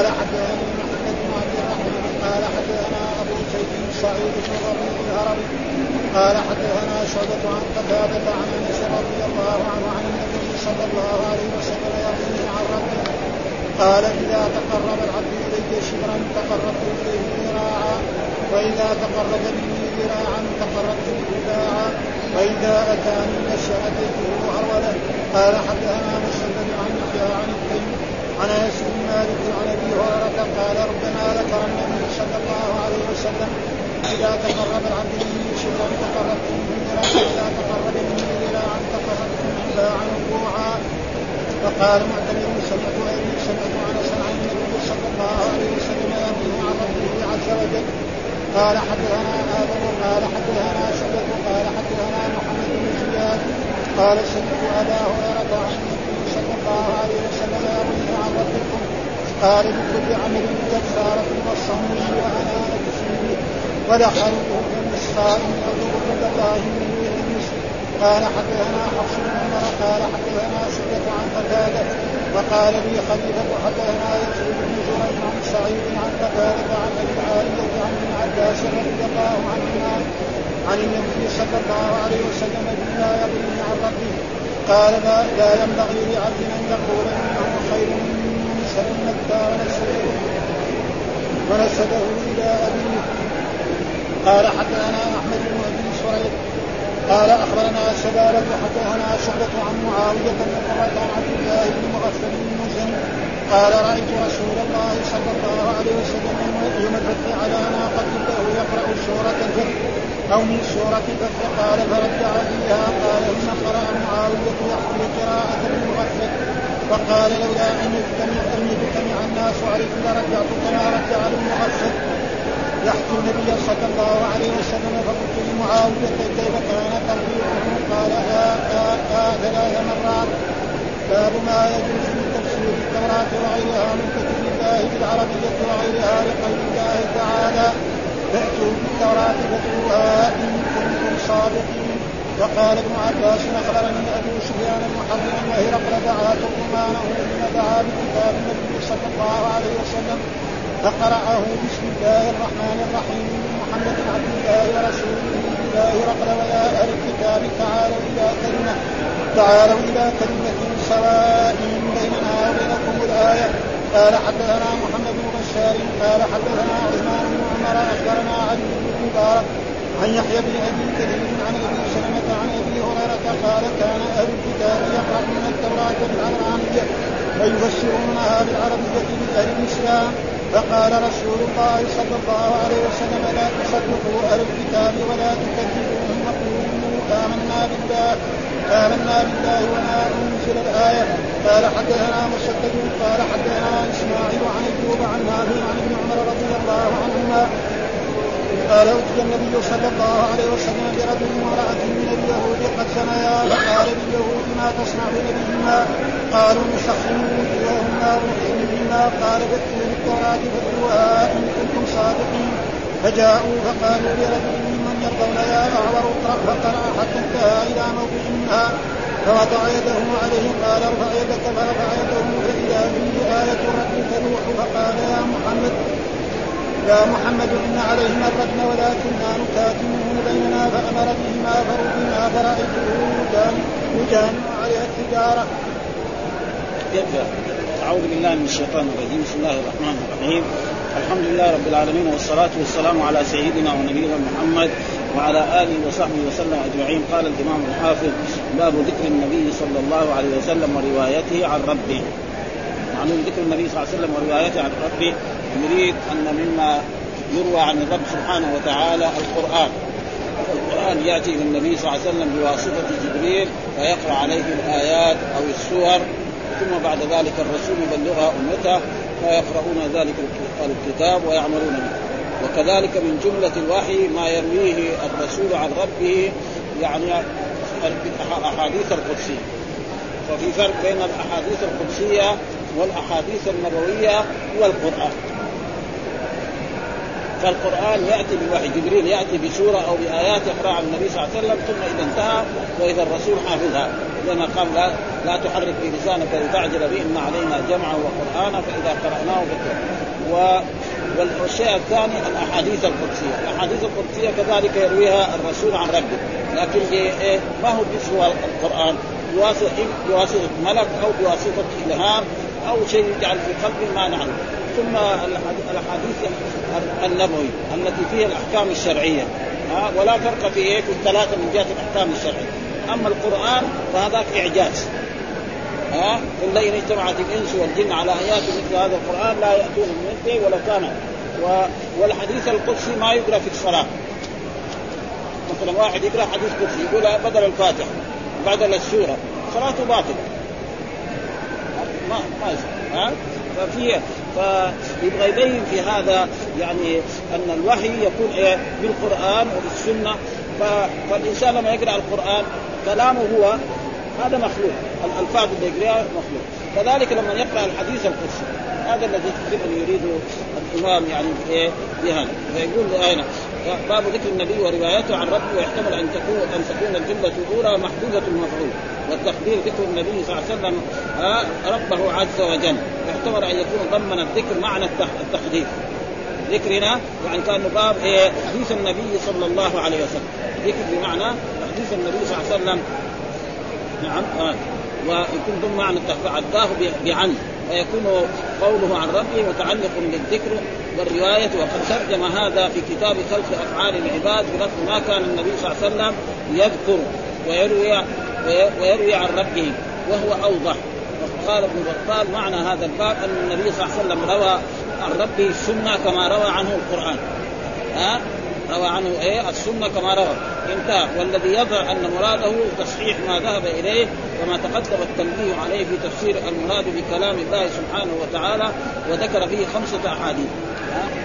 قال حدثني محمد بن عبد الرحمن قال حدثنا أبو سيد سعيد بن ربيع الهروي قال حدثنا شعبة عن قتادة عن أنس رضي الله عنه عن النبي صلى الله عليه وسلم يقول عن ربه قال إذا تقرب العبد إلي شبرا تقربت إليه ذراعا وإذا تقرب مني ذراعا تقربت به باعا وإذا اتاني مشى اتيته هرولا قال حدثنا مسدد عن عن التيم عن بن مالك عن ابي هريره قال ربنا ذكر النبي صلى الله عليه وسلم. إذا تقرب العبد مني شبرا تقربت منه إذا تقرب مني ذراعا تقربت منه باعا وقوعا فقال معتمر سمعت ابي سمعت انس عن النبي صلى الله عليه وسلم يرويه عن ربه عز وجل. قال حدثنا آدم. قال حدثنا شعبة. قال حدثنا محمد بن زياد قال سمعت أبا هريرة عن النبي صلى الله عليه وسلم يرويه عن ربكم قال بكل عمل كفارة والصوم وأنانة فيه ودخلته من الصائم يذوق كل الله من قال حدثنا حفص بن عمر قال حدثنا شعبة عن قتادة وقال لي خليفة حدثنا يزيد بن زريع عن سعيد عن قتادة عن أبي العالية عن ابن عباس رضي الله عنهما عن النبي صلى الله عليه وسلم بما يرويه عن ربه قال لا, لا ينبغي لعبد أن يقول إنه خير من ونسبه إلى أبيه قال حدثنا أحمد بن أبي سريج قال أخبرنا سبالة حدثنا شعبة عن معاوية بن قرة عن عبد الله بن مغفل بن مسلم قال رأيت رسول الله صلى الله عليه وسلم يوم الفتح على ناقة له يقرأ سورة الفتح أو من سورة الفتح قال فرد عليها. قال ان قرا معاوية يحمل قراءة المغفل. فقال لولا ان ان يجتمع الناس عليك لرجعت كما رجع المغفل يحكي النبي صلى الله عليه وسلم فقلت لمعاوية كيف كان تربيته قال آ آ آ ثلاث مرات. باب ما يجوز من تفسير التوراة وغيرها من كتب الله بالعربية وغيرها لقول الله تعالى فأتوا بالتوراة فاتلوها إن كنتم صادقين. وقال ابن عباس اخبرني ابو سفيان المحرم وهرقل دعا ترجمانه حين دعا بكتاب النبي صلى الله عليه وسلم. فقرأه بسم الله الرحمن الرحيم. محمد عبد الله ورسوله. الله رقل ويا أهل الكتاب تعالوا إلى كلمة. تعالوا إلى كلمة سواء بيننا وبينكم الآية. قال حدثنا محمد بن بشار. قال حدثنا عثمان بن عمر. أخبرنا علي بن مبارك. عن يحيى بن أبي كثير عن ابي سلمه عن أبي هريرة قال كان أهل الكتاب يقرؤون التوراة بالعرانيه ويفسرونها بالعربية لاهل الإسلام. فقال رسول الله صلى الله عليه وسلم لا تصدقوا أهل الكتاب ولا تكذبوهم وقولوا آمنا بالله آمنا بالله وما أنزل الآية. قال حدثنا مسدد قال حدثنا إسماعيل عن أيوب عن نافع عن ابن عمر رضي الله عنهما قال أتي النبي صلى الله عليه وسلم برجل وامرأة من اليهود قد زنيا فقال لليهود ما تصنع بنبيهما قالوا نسخن وجوههما ونحييهما قال فاتوا بالتوراة فاتلوها إن كنتم صادقين. فجاءوا فقالوا لرجل ممن يرضون يا أعور اقرأ فقرأ حتى انتهى إلى موضع منها فوضع يده عليه قال ارفع يدك فرفع يده فإذا به آية الرب تلوح فقال يا محمد يا محمد إن عليهما الرجم ولكننا نكاتمون بيننا فأمر بهما فربما فرأيته يجامع عليها التجارة. يبدأ. أعوذ بالله من الشيطان الرجيم. بسم الله الرحمن الرحيم. الحمد لله رب العالمين والصلاة والسلام على سيدنا ونبينا محمد وعلى آله وصحبه وسلم أجمعين. قال الإمام الحافظ باب ذكر النبي صلى الله عليه وسلم وروايته عن ربه. معلوم ذكر النبي صلى الله عليه وسلم وروايته عن ربه. نريد أن مما يروى عن الرب سبحانه وتعالى القرآن. القرآن يأتي إلى النبي صلى الله عليه وسلم بواسطة جبريل فيقرأ عليه الآيات أو السور ثم بعد ذلك الرسول يبلغها أمته فيقرؤون ذلك الكتاب ويعملون به. وكذلك من جملة الوحي ما يرويه الرسول عن ربه يعني الأحاديث القدسية. ففي فرق بين الأحاديث القدسية والأحاديث النبوية والقرآن. فالقرآن يأتي بالوحي جبريل يأتي بسورة أو بآيات يقرأ عن النبي صلى الله عليه وسلم ثم إذا انتهى وإذا الرسول حافظها. زي ما قال لا, لا تحرك بلسانك لتعجل به إن علينا جمعه وقرآنا فإذا قرأناه فاتبع والشيء الثاني الأحاديث القدسية، الأحاديث القدسية كذلك يرويها الرسول عن ربه، لكن إيه؟ ما هو باسم القرآن؟ بواسطة ملك أو بواسطة إلهام أو شيء يجعل في قلبه ما نعلم، ثم الاحاديث النبوي التي فيها الأحكام الشرعية. ها ولا فرق في إيه؟ في الثلاثة من جهة الأحكام الشرعية. أما القرآن فهذاك إعجاز. ها قل لئن اجتمعت الإنس والجن على آيات مثل هذا القرآن لا يأتون بمثله ولو كان. و... والحديث القدسي ما يقرأ في الصلاة. مثلا واحد يقرأ حديث قدسي يقول بدل الفاتحه بدل السورة صلاته باطلة. ما ما ها؟ ففي فيبغى يبين في هذا يعني أن الوحي يكون إيه؟ بالقرآن وبالسنة. فالإنسان لما يقرأ القرآن كلامه هو هذا مخلوق. الألفاظ اللي يقرأها مخلوق. كذلك لما يقرأ الحديث القدسي هذا الذي تقريبا يريده الإمام يعني إيه؟ بهذا. فيقول هنا باب ذكر النبي وروايته عن ربه ويحتمل أن تكون أن تكون الجملة الأولى محدودة المفعول والتقدير ذكر النبي صلى الله عليه وسلم ربه عز وجل. يحتمل أن يكون ضمن الذكر معنى التقدير ذكرنا يعني كان باب إيه حديث النبي صلى الله عليه وسلم. ذكر بمعنى حديث النبي صلى الله عليه وسلم. نعم آه. ويكون ضمن معنى عداه بعن. فيكون قوله عن ربه متعلق بالذكر والرواية وقد ترجم هذا في كتاب خلق أفعال العباد بلفظ ما كان النبي صلى الله عليه وسلم يذكر ويروي ويروي عن ربه وهو أوضح. قال ابن بطال معنى هذا الباب أن النبي صلى الله عليه وسلم روى عن ربه السنة كما روى عنه القرآن. ها؟ روى عنه إيه؟ السنة كما روى. انتهى والذي يظهر أن مراده تصحيح ما ذهب إليه وما تقدم التنبيه عليه في تفسير المراد بكلام الله سبحانه وتعالى وذكر فيه خمسة أحاديث.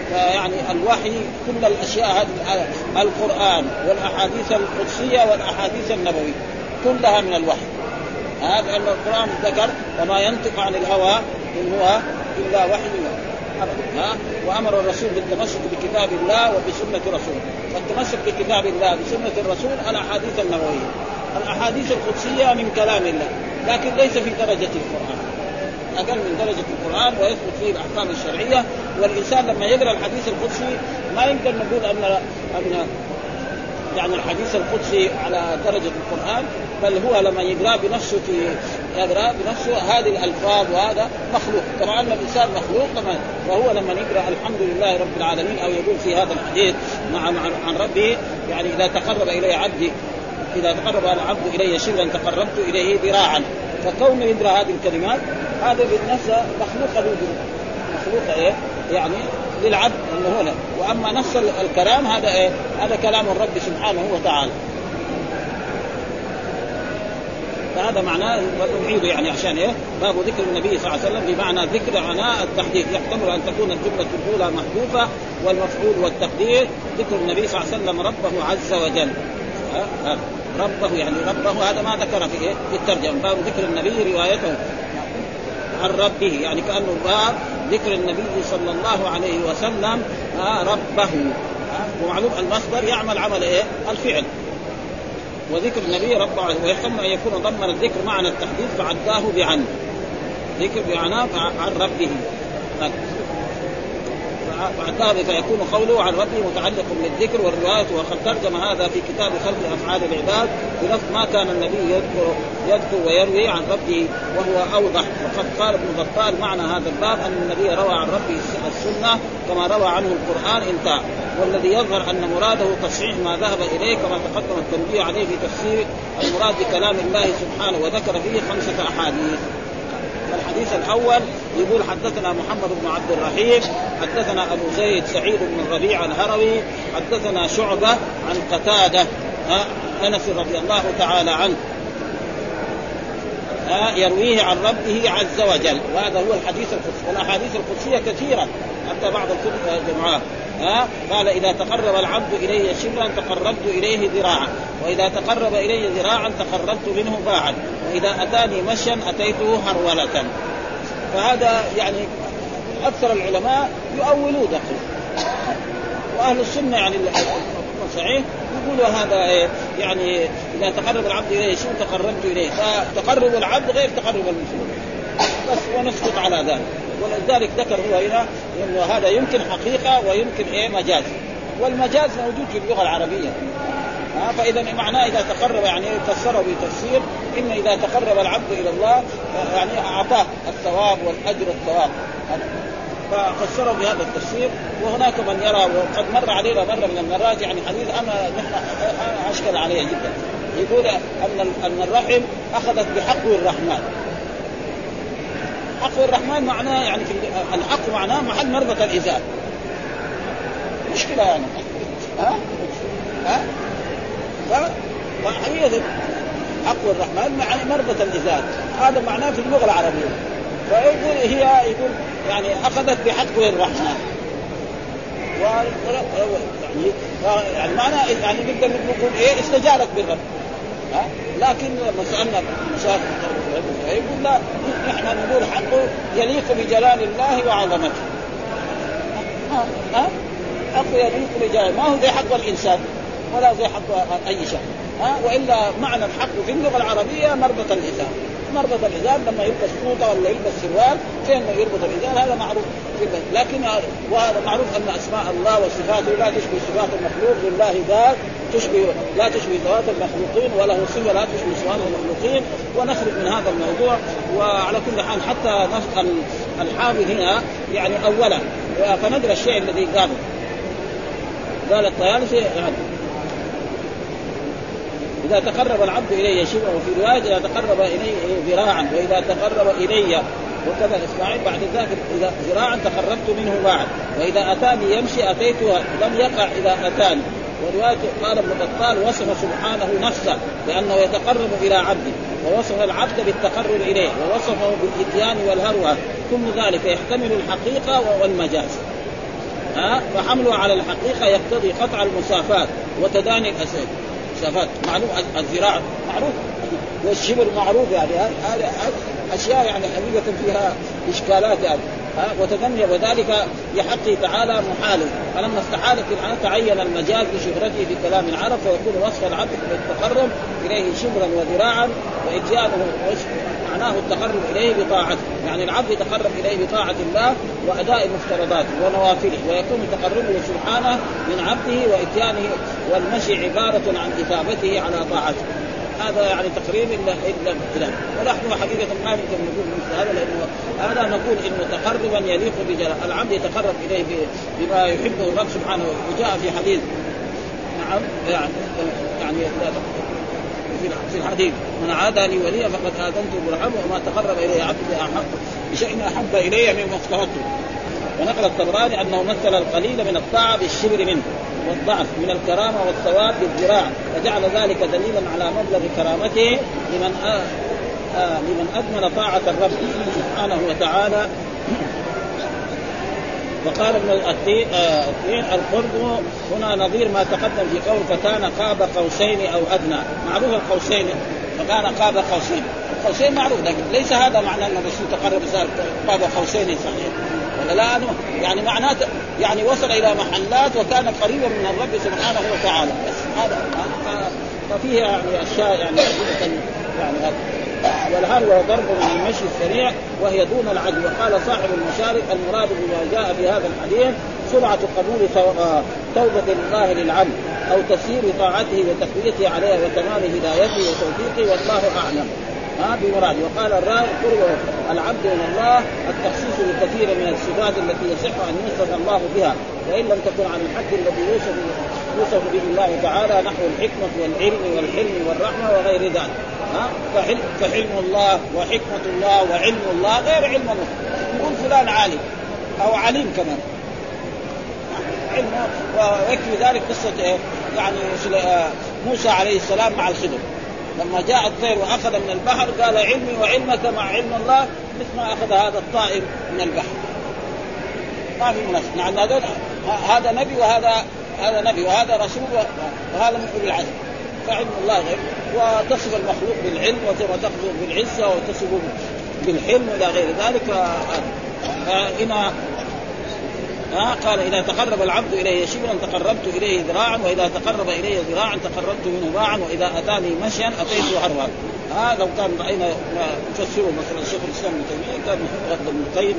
فيعني الوحي كل الأشياء هذه القرآن والأحاديث القدسية والأحاديث النبوية كلها من الوحي. هذا لأن القرآن ذكر وما ينطق عن الهوى إن هو إلا وحي. ها؟ وأمر الرسول بالتمسك بكتاب الله وبسنة رسوله. فالتمسك بكتاب الله بسنه الرسول الاحاديث النبوية. الأحاديث القدسية من كلام الله لكن ليس في درجة القرآن. أقل من درجة القرآن ويثبت فيه الأحكام الشرعية. والإنسان لما يقرأ الحديث القدسي ما يقدر نقول ان ان يعني الحديث القدسي على درجة القرآن بل هو لما يقرأ بنفسه في يقرأ بنفسه هذه الألفاظ وهذا مخلوق. كما ان الانسان مخلوق كما وهو لما يقرأ الحمد لله رب العالمين أو يقول في هذا الحديث مع عن ربه يعني إذا تقرب إلي عبدي إذا تقرب العبد إلي شبرا تقربت إليه ذراعا. فكونه يقرأ هذه الكلمات هذا بالنفس مخلوق له مخلوق إيه؟ يعني للعبد انه هنا وأما نفس الكلام هذا إيه؟ هذا كلام الرب سبحانه وتعالى. فهذا معناه ونعيده يعني عشان إيه؟ باب ذكر النبي صلى الله عليه وسلم بمعنى ذكر عناء التحديد. يحتمل أن تكون الجملة الأولى محذوفة والمفعول والتقدير. ذكر النبي صلى الله عليه وسلم ربه عز وجل. ها؟ ها. ربه يعني ربه هذا ما ذكر في إيه؟ في الترجمة. باب ذكر النبي روايته. عن ربه يعني كأنه باب ذكر النبي صلى الله عليه وسلم ربه. ومعلوم المصدر يعمل عمل إيه؟ الفعل. وذكر النبي رب ويحتمل أن يكون ضمن الذكر معنى التحديد فعداه بعن ذكر بمعناه عن ربه. فعداه فيكون قوله عن ربه متعلق بالذكر والرواية وقد ترجم هذا في كتاب خلق أفعال العباد بلفظ ما كان النبي يذكر يذكر ويروي عن ربه وهو أوضح. وقد قال ابن بطال معنى هذا الباب أن النبي روى عن ربه السنة كما روى عنه القرآن انتهى والذي يظهر أن مراده تصحيح ما ذهب إليه كما تقدم التنبيه عليه في تفسير المراد بكلام الله سبحانه وذكر فيه خمسة أحاديث. الحديث الأول يقول حدثنا محمد بن عبد الرحيم حدثنا أبو زيد سعيد بن الربيع الهروي حدثنا شعبة عن قتادة أنس رضي الله تعالى عنه. يرويه عن ربه عز وجل. وهذا هو الحديث القدسي. والأحاديث القدسية كثيرة. حتى بعض الكتب جمعاء ها قال إذا تقرب العبد إلي شبرا تقربت إليه ذراعا. وإذا تقرب إلي ذراعا تقربت منه باعا. وإذا أتاني مشيا أتيته هرولة. فهذا يعني أكثر العلماء يؤولوا دقيق وأهل السنة يعني صحيح يقولوا هذا إيه يعني إذا تقرب العبد إليه شو تقربت إليه؟ فتقرب العبد غير تقرب المسلم. بس ونسقط على ذلك. ولذلك ذكر هو هنا إنه هذا يمكن حقيقة ويمكن إيه مجاز. والمجاز موجود في اللغة العربية. فإذا معناه إذا تقرب يعني فسره بتفسير إن إذا تقرب العبد إلى الله يعني أعطاه الثواب والأجر الثواب ففسره بهذا التفسير وهناك من يرى وقد مر علينا مرة من المرات يعني حديث انا نحن أشكل عليه جدا. يقول أن أن الرحم أخذت بحقه الرحمن. حق الرحمن معناه يعني في الحق معناه محل مربط الإزار. مشكلة يعني. ها؟ ها؟ فحقيقة حق الرحمن مع مربط الإزار. هذا معناه في اللغة العربية. فيقول هي يقول يعني أخذت بحقه الرحمن. و يعني يعني معناه يعني نقدر نقول إيه استجارت بالرب. ها؟ لكن لما سألنا مشايخ يقول لا نحن نقول حقه يليق بجلال الله وعظمته. ها؟ حقه يليق بجلال ما هو زي حق الإنسان ولا زي حق أي شيء. ها؟ وإلا معنى الحق في اللغة العربية مربط الازار مربط الازار لما يلبس فوطه ولا يلبس سروال فين يربط الازار هذا معروف لكن وهذا معروف أن أسماء الله وصفاته لا تشبه صفات المخلوق لله ذات تشبه لا تشبه ذوات المخلوقين وله صفة لا تشبه صفات المخلوقين. ونخرج من هذا الموضوع وعلى كل حال حتى الحافظ هنا يعني اولا فندرى الشيء الذي قاله. قال الطيالسي يعني إذا تقرب العبد إلي شبرا وفي رواية إذا تقرب إلي ذراعا وإذا تقرب إلي وكذا إسماعيل بعد ذلك إذا ذراعا تقربت منه بعد. وإذا أتاني يمشي أتيته لم يقع إذا أتاني. ورواية قال ابن بطال وصف سبحانه نفسه بأنه يتقرب إلى عبده ووصف العبد بالتقرب إليه ووصفه بالإتيان والهروة. كل ذلك يحتمل الحقيقة والمجاز. ها؟ فحمله على الحقيقة يقتضي قطع المسافات وتداني الأسئلة مسافات معلوم الذراع معروف. والشبر معروف يعني. هذه أشياء يعني حقيقة فيها إشكالات يعني. ها وتغني وذلك لحقه تعالى محال فلما استحالت الحال تعين المجاز بشهرته بكلام العرب فيكون وصف العبد بالتقرب إليه شبرا وذراعا واتيانه معناه التقرب إليه بطاعته، يعني العبد يتقرب إليه بطاعة الله وأداء مفترضاته ونوافله، ويكون تقربه سبحانه من عبده وإتيانه والمشي عبارة عن إثابته على طاعته. هذا يعني تقريب الا إلا ابتلاء ونحن حقيقة ما نقدر نقول مثل هذا لأنه هذا نقول إنه تقربا يليق بجلال العبد يتقرب إليه بما يحبه الرب سبحانه وجاء في حديث نعم يعني يعني في الحديث من عادى لي وليا فقد اذنته بالرحم وما تقرب إلي عبدي احب بشيء أحب إلي مما افترضته. ونقل الطبراني أنه مثل القليل من الطاعة بالشبر منه والضعف من الكرامة والثواب بالذراع فجعل ذلك دليلا على مبلغ كرامته لمن آه آه لمن اكمل طاعة الرب سبحانه وتعالى. وقال ابن الاثير آه القرب هنا نظير ما تقدم في قول فكان قاب قوسين أو أدنى. معروف القوسين فكان قاب قوسين. القوسين معروف لكن ليس هذا معنى ان الرسول تقرب صار قاب قوسين صحيح. ولا لا؟ يعني معناته يعني وصل إلى محلات وكان قريبا من الرب سبحانه وتعالى. بس هذا ففيه يعني أشياء يعني يعني هذا والهروة ضرب من المشي السريع وهي دون العدل. وقال صاحب المشارق المراد بما جاء في هذا الحديث سرعة قبول توبة الله للعبد أو تسيير طاعته وتقويته عليها وكمال هدايته وتوفيقه والله أعلم. ها بمراد. وقال الراوي قرب العبد من الله التخصيص بكثير من الصفات التي يصح أن يوصف الله بها وإن لم تكن عن الحد الذي يوصف يوصف به الله تعالى نحو الحكمة والعلم والحلم والرحمة وغير ذلك. ها؟ فحلم, فحلم الله وحكمة الله وعلم الله غير علم الله. يقول فلان عالم أو عليم كمان. علم. ويكفي ذلك قصة يعني موسى عليه السلام مع الخضر. لما جاء الطير وأخذ من البحر قال علمي وعلمك مع علم الله مثل ما أخذ هذا الطائر من البحر. ما في نعم هذا هذا نبي وهذا هذا نبي وهذا رسول وهذا من أولي العزم. فعلم الله غير. وتصف المخلوق بالعلم وتصف بالعزة وتصف بالحلم إلى غير ذلك. فهنا ها قال إذا تقرب العبد الي شبرا تقربت إليه ذراعا وإذا تقرب الي ذراعا تقربت منه باعا وإذا أتاني مشيا اتيته هروا ها لو كان رأينا يفسره مثلا شيخ الإسلام ابن تيمية كان ابن القيم.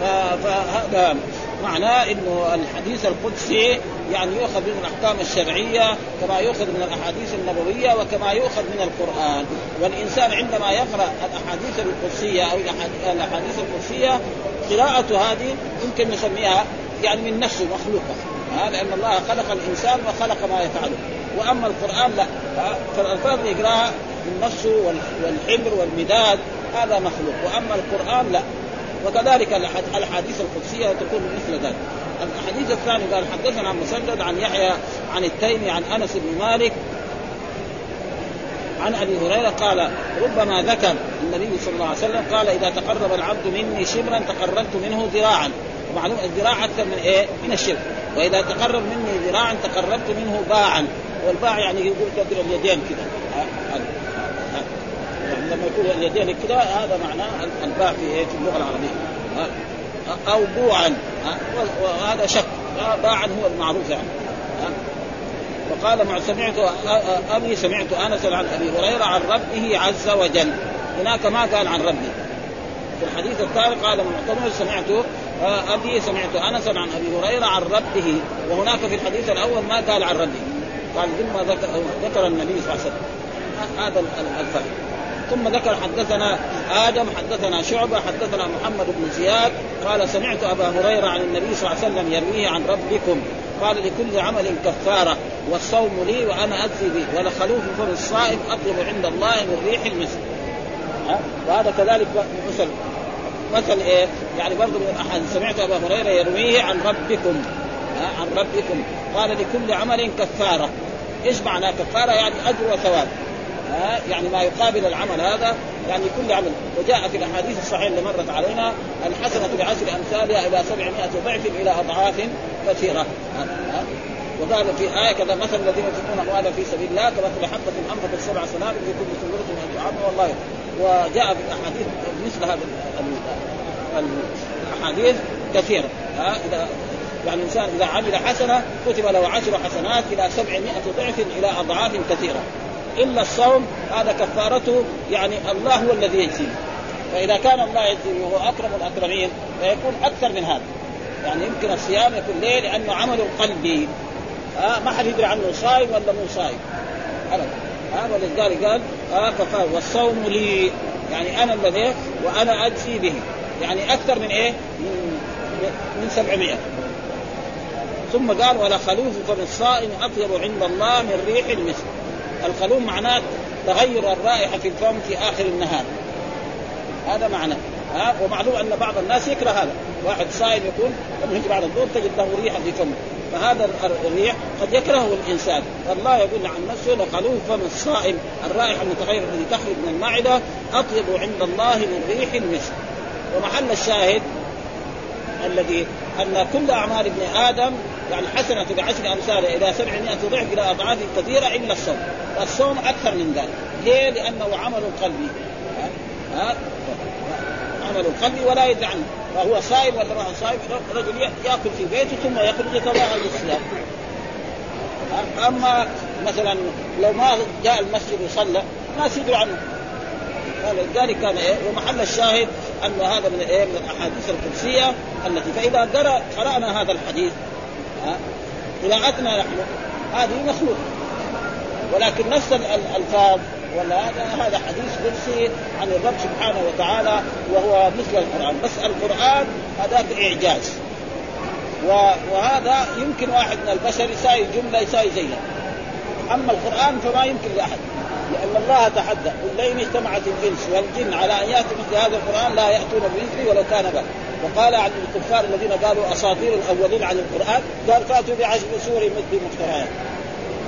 فهذا معناه إنه الحديث القدسي يعني يؤخذ من الأحكام الشرعية كما يؤخذ من الأحاديث النبوية وكما يؤخذ من القرآن. والإنسان عندما يقرأ الأحاديث القدسية أو الاحاديث القدسية قراءته هذه يمكن نسميها يعني من نفسه مخلوقة. لأن الله خلق الإنسان وخلق ما يفعله. وأما القرآن لا. فالألفاظ يقراها من نفسه والحبر والمداد هذا مخلوق. وأما القرآن لا. وكذلك الأحاديث القدسية تكون مثل ذلك. الحديث الثاني قال حدثنا عن مسدد عن يحيى عن التيمي عن أنس بن مالك عن أبي هريرة قال ربما ذكر النبي صلى الله عليه وسلم قال إذا تقرب العبد مني شبرا تقربت منه ذراعا. ومعلوم الذراع أكثر من إيه؟ من الشبر. وإذا تقرب مني ذراعا تقربت منه باعا. والباع يعني يقول كثر اليدين كذا لما يكون اليدين كذا هذا معناه الباع في؟ في اللغة العربية. أو بوعا وهذا شك. باعا هو المعروف يعني. وقال مع سمعت أبي سمعت أنس عن أبي هريرة عن ربه عز وجل. هناك ما قال عن ربه. في الحديث الثاني قال معتمر سمعت أبي سمعت أنس عن أبي هريرة عن ربه. وهناك في الحديث الأول ما قال عن ربه. قال ثم ذكر ذكر النبي صلى الله عليه وسلم. هذا الفرق. ثم ذكر حدثنا آدم حدثنا شعبة حدثنا محمد بن زياد قال سمعت أبا هريرة عن النبي صلى الله عليه وسلم يرويه عن ربكم قال لكل عمل كفارة والصوم لي وأنا اجزي به ولخلوف فم الصائم أطلب عند الله من ريح المسك. وهذا كذلك مثل مثل إيه؟ يعني برضه من الاحاديث سمعت أبا هريرة يرويه عن ربكم عن ربكم. قال لكل عمل كفارة. إيش معنى كفارة؟ يعني أجر وثواب. ها يعني ما يقابل العمل هذا يعني كل عمل. وجاء في الأحاديث الصحيحة اللي مرت علينا الحسنة بعشر أمثالها إلى 700 ضعف إلى أضعاف كثيرة. وقال في آية كذا مثل الذين ينفقون أموالا في سبيل الله كمثل حبة أنفقت سبع سنابل في كل سنبلة من طعام والله وجاء في الأحاديث مثل هذا الأحاديث كثيرة. ها إذا يعني الإنسان إذا عمل حسنة كتب له عشر حسنات إلى سبعمائة ضعف إلى أضعاف كثيرة. إلا الصوم هذا كفارته يعني الله هو الذي يجزيه. فإذا كان الله يجزيه وهو أكرم الأكرمين فيكون أكثر من هذا. يعني يمكن الصيام يكون ليه؟ لأنه عمل قلبي. آه ما حد يدري عنه صايم ولا مو صايم. ابدا. آه ولذلك قال آه كفار والصوم لي. يعني أنا الذي وأنا أجزي به. يعني أكثر من إيه؟ من من 700 ثم قال ولا خلوف فمن الصائم اطيب عند الله من ريح المسك. الخلوم معناه تغير الرائحة في الفم في آخر النهار. هذا معناه ها؟ ومعلوم أن بعض الناس يكره هذا. واحد صائم يكون لما يجي بعد الظهر تجد له ريحة في فمه. فهذا الريح قد يكرهه الإنسان. فالله يقول عن نفسه لخلوف فم الصائم. الرائحة المتغيره التي تخرج من المعدة أطيب عند الله من ريح المسك. ومحل الشاهد الذي أن كل أعمال ابن آدم يعني حسنة بعشر أمثال إلى سبعمائة ضعف إلى أضعاف كثيرة إلا الصوم. الصوم أكثر من ذلك. ليه؟ لأنه عمل قلبي ها؟ عمل قلبي ولا يدري عنه فهو صائم ولا ما صائم؟ رجل يأكل في بيته ثم يخرج يتظاهر بالصيام أما مثلا لو ما جاء المسجد وصلى ما يدري عنه. لذلك كان إيه؟ ومحل الشاهد أن هذا من إيه؟ من الأحاديث القدسية التي فإذا قرأ قرأنا هذا الحديث قراءتنا نحن. هذه مخلوق ولكن نفس الألفاظ ولا هذا هذا حديث قدسي عن الرب سبحانه وتعالى وهو مثل القرآن. بس القرآن هذاك إعجاز. وهذا يمكن واحد من البشر يساوي جملة يساوي زيها. أما القرآن فما يمكن لأحد. لأن الله تحدى. قل لئن اجتمعت الإنس والجن على أن يأتوا مثل هذا القرآن لا يأتون بمثله ولو كان بل. وقال عن الكفار الذين قالوا أساطير الأولين عن القرآن قال فأتوا بعشر سور مثل مفتريات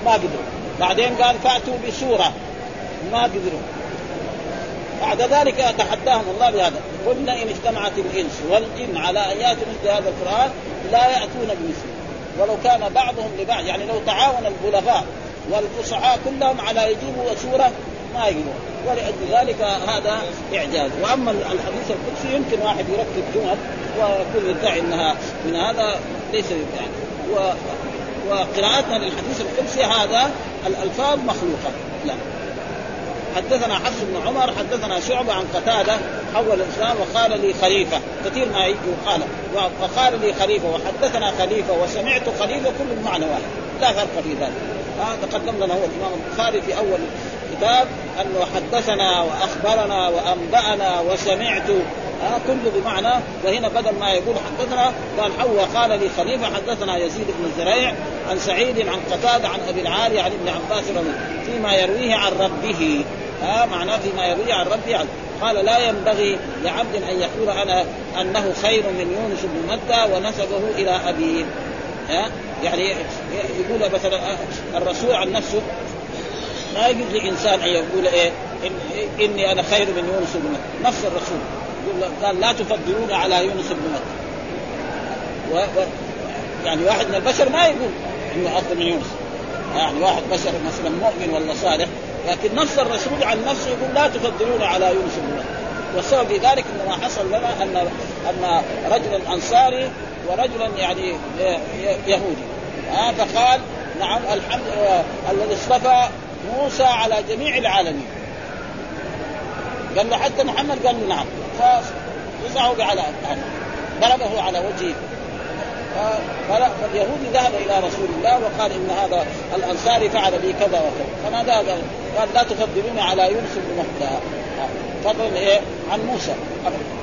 ما قدروا. بعدين قال فأتوا بسورة. ما قدروا. بعد ذلك يتحداهم الله بهذا. قلنا إن اجتمعت الإنس والجن على أن يأتوا مثل هذا القرآن لا يأتون بمثله. ولو كان بعضهم لبعض يعني لو تعاون البلغاء والفصحاء كلهم على يجيبوا سورة ما يقدر. ولأجل ذلك هذا إعجاز. وأما الحديث القدسي يمكن واحد يركب جمل ويكون يدعي أنها من هذا ليس يعني و وقراءتنا للحديث القدسي هذا الألفاظ مخلوقة. لا. حدثنا حفص بن عمر حدثنا شعبة عن قتادة حول الإسلام وقال لي خليفة. كثير ما يجي وقال. وقال لي خليفة وحدثنا خليفة وسمعت خليفة كل المعنى واحد. لا فرق في ذلك. هذا تقدم لنا هو الإمام البخاري في أول الكتاب أنه حدثنا وأخبرنا وأنبأنا وسمعت. ها كله بمعنى وهنا بدل ما يقول حدثنا قال حوا قال لي خليفة حدثنا يزيد بن زريع عن سعيد عن قتادة عن أبي العالي عن ابن عباس رضي فيما يرويه عن ربه. ها معناه فيما يرويه عن ربه. قال لا ينبغي لعبد أن يقول أنا أنه خير من يونس بن متى ونسبه إلى أبيه. ها يعني يقول مثلا الرسول عن نفسه ما يجوز لإنسان أن يقول إيه إن إني أنا خير من يونس بن متى نفس الرسول. قال لا تفضلون على يونس بن متى و... و... يعني واحد من البشر ما يقول إنه افضل من يونس. يعني واحد بشر مثلا مؤمن ولا صالح. لكن نفس الرسول عن نفسه يقول لا تفضلون على يونس بن متى والسبب في ذلك إنه ما حصل لنا ان أن رجلا أنصاري ورجلا يعني يهودي. آه فقال نعم الحمد الذي اصطفى موسى على جميع العالمين. قال له حتى محمد قال له نعم. فوزعه على ضربه على وجهه. فاليهودي ذهب إلى رسول الله وقال إن هذا الأنصاري فعل بي كذا وكذا. فماذا قال؟ قال لا تفضلوني على يونس بن مهدى فضلا إيه؟ عن موسى.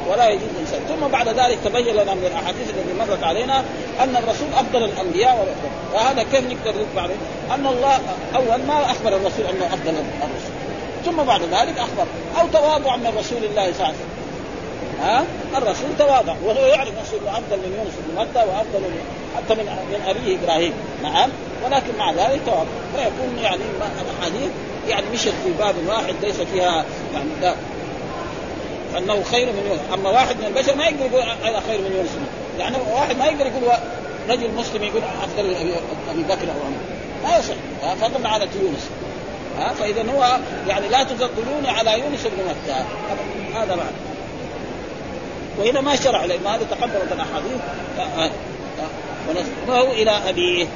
ولا يجوز الانسان. ثم بعد ذلك تبين لنا من الأحاديث التي مرت علينا أن الرسول افضل الأنبياء والافضل وهذا كيف نقدر نتبع عليه؟ أن الله أول ما أخبر الرسول أنه افضل الرسل ثم بعد ذلك أخبر. أو تواضع من رسول الله صلى الله عليه وسلم. ها؟ الرسول تواضع. وهو يعرف نفسه افضل من يونس بن متى وافضل من حتى من من أبيه إبراهيم. نعم. ولكن مع ذلك تواضع. فيكون يعني الأحاديث يعني مشت في باب واحد ليس فيها يعني أنه خير من يونس أما واحد من البشر ما يقدر يقول أنا خير من يونس يعني واحد ما يقدر يقول رجل مسلم يقول أفضل ابي بكر أو عمر. ما يصح. فضلا على يونس ها فاذا هو يعني لا تفضلوني على يونس بن متى. هذا معنى وهنا ما شرع لأنه هذا تقدمت الأحاديث. ونسبه إلى أبيه.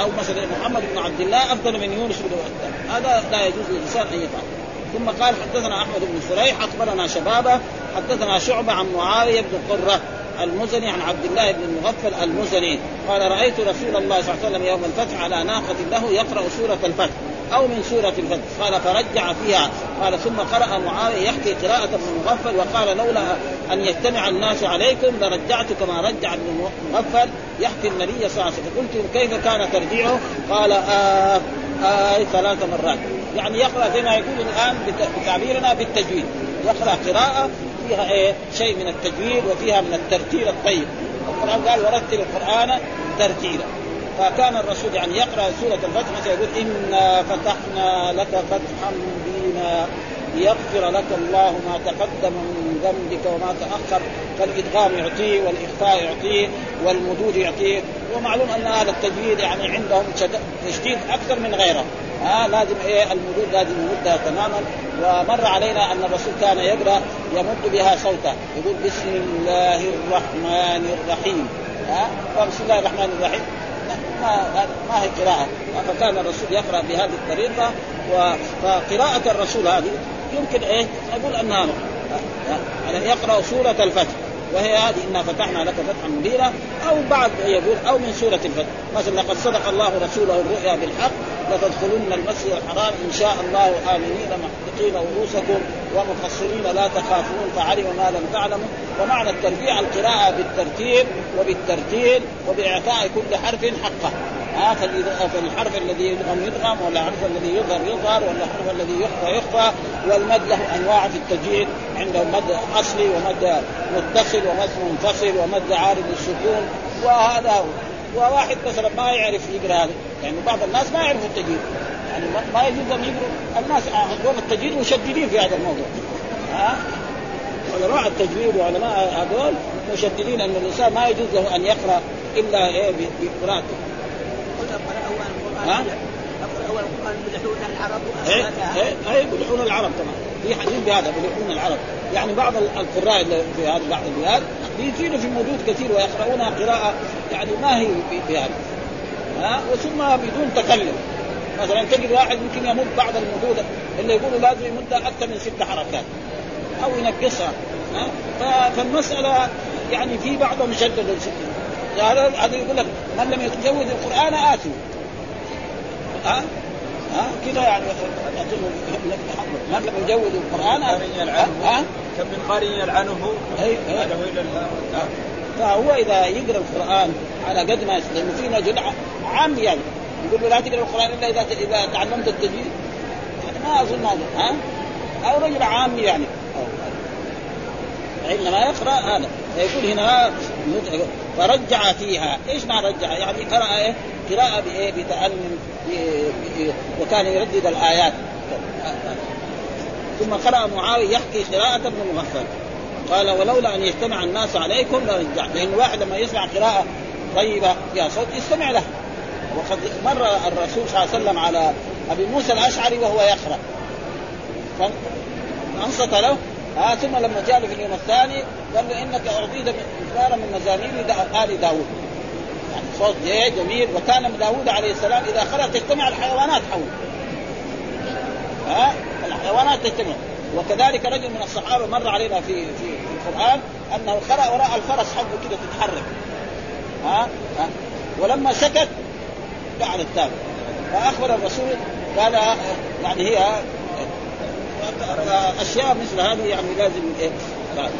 أو مثلا محمد بن عبد الله أفضل من يونس بن متى. هذا لا يجوز للإنسان أن يفعل. ثم قال حدثنا أحمد بن سريح أخبرنا شبابه حدثنا شعبة عن معاوية بن قرة المزني عن عبد الله بن المغفل المزني قال رأيت رسول الله صلى الله عليه وسلم يوم الفتح على ناقة له يقرأ سورة الفتح أو من سورة الفتح قال فرجع فيها قال ثم قرأ معاوية يحكي قراءة ابن المغفل وقال لولا أن يجتمع الناس عليكم لرجعت كما رجع ابن المغفل يحكي النبي صلى الله عليه وسلم قلت كيف كان ترجيعه؟ قال آه آه ثلاث مرات يعني يقرأ زي ما يقول الآن بتعبيرنا بالتجويد يقرأ قراءة فيها إيه؟ شيء من التجويد وفيها من الترتيل الطيب. القرآن قال ورتل القرآن ترتيلا. فكان الرسول يعني يقرأ سورة الفتح مثلا يقول إنا فتحنا لك فتحا مبينا ليغفر لك الله ما تقدم من ذنبك وما تأخر فالإدغام يعطيه والإخفاء يعطيه والمدود يعطيه. ومعلوم أن هذا التجويد يعني عندهم تشديد أكثر من غيره. ها لازم إيه المدود لازم يمدها تماما. ومر علينا أن الرسول كان يقرأ يمد بها صوته. يقول بسم الله الرحمن الرحيم. ها فبسم الله الرحمن الرحيم. ما ما هي قراءة؟ فكان الرسول يقرأ بهذه الطريقة. فقراءة الرسول هذه يمكن إيه نقول أنها يعني يقرأ سورة الفتح وهي هذه إنا فتحنا لك فتحا مبينا أو بعد يقول أو من سورة الفتح. مثلا لقد صدق الله رسوله الرؤيا بالحق لتدخلن المسجد الحرام إن شاء الله آمنين محققين رؤوسكم ومقصرين لا تخافون فعلم ما لم تعلموا. ومعنى التربيع القراءة بالترتيب وبالترتيل وبإعطاء كل حرف حقه. آه فالحرف الذي يدغم يدغم ولا الحرف الذي يظهر يظهر ولا الحرف الذي يخفى يخفى. والمد له أنواع في التجويد عندهم مد أصلي ومد متصل ومد منفصل ومد عارض السكون وهذا هو. وواحد مثلا ما يعرف يقرأ هذا يعني بعض الناس ما يعرفوا التجويد يعني ما يجوز لهم يقروا الناس عندهم التجويد مشددين في هذا الموضوع. ها؟ علماء التجويد وعلماء هذول مشددين أن الإنسان ما يجوز له أن يقرأ إلا إيه بقراءته قلت اقرا اول القران ها؟ العرب إيه إيه إيه يمدحون العرب طبعا في حديث بهذا يمدحون العرب. يعني بعض القراء في هذه بعض البلاد بيزيدوا في الموجود كثير ويقرؤونها قراءة يعني ما هي بهذا ها؟ وثم بدون تكلم. مثلا تجد واحد يمكن يمد بعض المدود اللي يقولوا لازم يمد أكثر من ست حركات أو ينقصها. ها؟ فالمسألة يعني في بعضهم مشدد هذا يقول لك من لم يتجوز القرآن اتوا ها؟ ها؟ كذا يعني من لم يجوز القرآن. ها؟ كم من قارئ يلعنه؟ فهو إذا يقرأ القرآن على قد ما لأنه في رجل عام يعني. يقول له لا تقرأ القرآن إلا إذا إذا تعلمت التجويد. ما أظن هذا ها؟ أو رجل عام يعني. انما يقرأ هذا. فيقول هنا فرجع فيها. إيش معنى رجع؟ يعني قرأ إيه؟ قراءة بإيه؟ بتأنن وكان يردد الآيات. ثم قرأ معاوية يحكي قراءة ابن مغفل قال ولولا أن يجتمع الناس عليكم لرجع لأن الواحد لما يسمع قراءة طيبة فيها صوت يستمع لها وقد مر الرسول صلى الله عليه وسلم على أبي موسى الأشعري وهو يقرأ. فأنصت له. آه ثم لما جاء في اليوم الثاني قال له إنك اعطيت مثقالا من مزامير آل داوود يعني صوت جميل وكان داوود عليه السلام إذا قرأ تجتمع الحيوانات حوله ها؟ الحيوانات تجتمع. وكذلك رجل من الصحابة مر علينا في في, في القرآن أنه قرأ وراء الفرس حقه كده تتحرك. ها, ها؟ ولما سكت قعد التابع فأخبر الرسول قال يعني هي أشياء مثل هذه يعني لازم إيه؟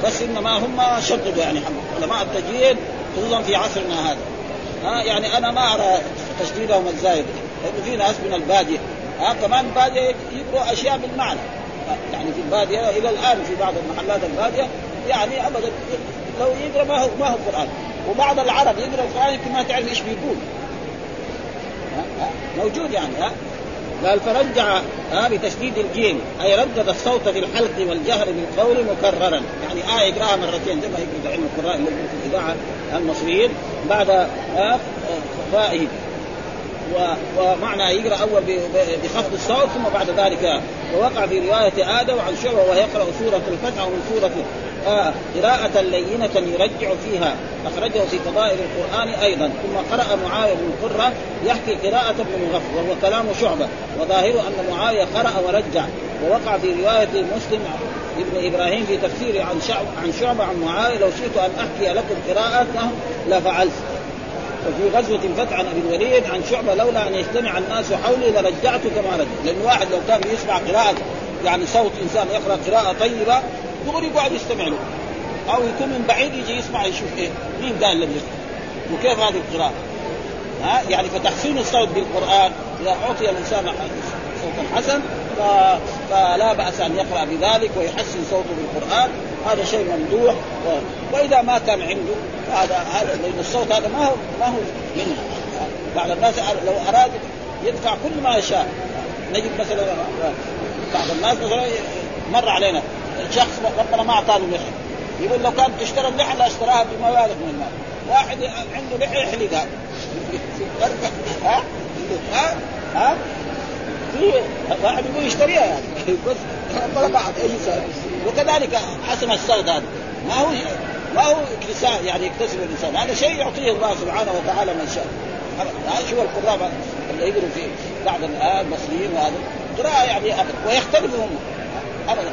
بس إنما هم شددوا يعني علماء التجويد خصوصا في عصرنا هذا. ها يعني أنا ما أرى تشديدهم الزايد لأنه في ناس من البادية. ها كمان الباديه يقروا أشياء بالمعنى. يعني في البادية إلى الآن في بعض المحلات البادية يعني ابدا لو يقرأ ما هو ما هو قران وبعض العرب يقرأ القرآن يمكن ما تعرف إيش بيقول. موجود يعني ها قال فرجع ها بتشديد الجيم. أي ردد الصوت في الحلق والجهر بالقول مكررا. يعني آية يقراها مرتين زي ما يقرا علم القراء اللي في الإذاعة المصريين بعد فائه ومعنى يقرأ أول بخفض الصوت ثم بعد ذلك ووقع في رواية آدم عن شعبة وهو يقرأ سورة الفتح ومن سورة آه قراءة لينة يرجع فيها. أخرجه في فضائل القرآن أيضا. ثم قرأ معاوية بن قرة يحكي قراءة ابن مغفر وهو كلام شعبة. وظاهره أن معاوية قرأ ورجع. ووقع في رواية مسلم ابن إبراهيم في تفسيره عن شعب عن شعبة عن معاوية لو شئت أن أحكي لكم قراءته لفعلت. وفي غزوة فتح عن أبي الوليد عن شعبة لولا أن يجتمع الناس حولي لرجعت كما رجع، لأن واحد لو كان يسمع قراءة يعني صوت إنسان يقرأ قراءة طيبة دغري يقعد يستمع له. أو يكون من بعيد يجي يسمع يشوف إيه مين قال الذي يقرا وكيف هذه القراءة؟ ها؟ يعني فتحسين الصوت بالقرآن إذا أعطي الإنسان صوتا حسن ف... فلا بأس أن يقرأ بذلك ويحسن صوته بالقرآن. هذا شيء ممدوح. و... وإذا ما كان عنده هذا هذا لأن الصوت هذا ما هو ما هو منه. بعض الناس لو أراد يدفع كل ما يشاء. نجد مثلا بعض الناس مثلا مر علينا. شخص ربنا ما اعطاه لحيه يقول لو كانت تشترى اللحيه لاشتراها بمبالغ من المال. واحد عنده لحيه يحلقها ها؟ ها؟ ها؟ في واحد يقول يشتريها. يعني بس بعض. اي وكذلك حسن الصوت هذا. ما هو ما هو اكتساب يعني يكتسب الإنسان. هذا شيء يعطيه الله سبحانه وتعالى من شاء شو القراء اللي يقروا في بعض المصريين وهذا. قراءة يعني أبدا هم أبدا.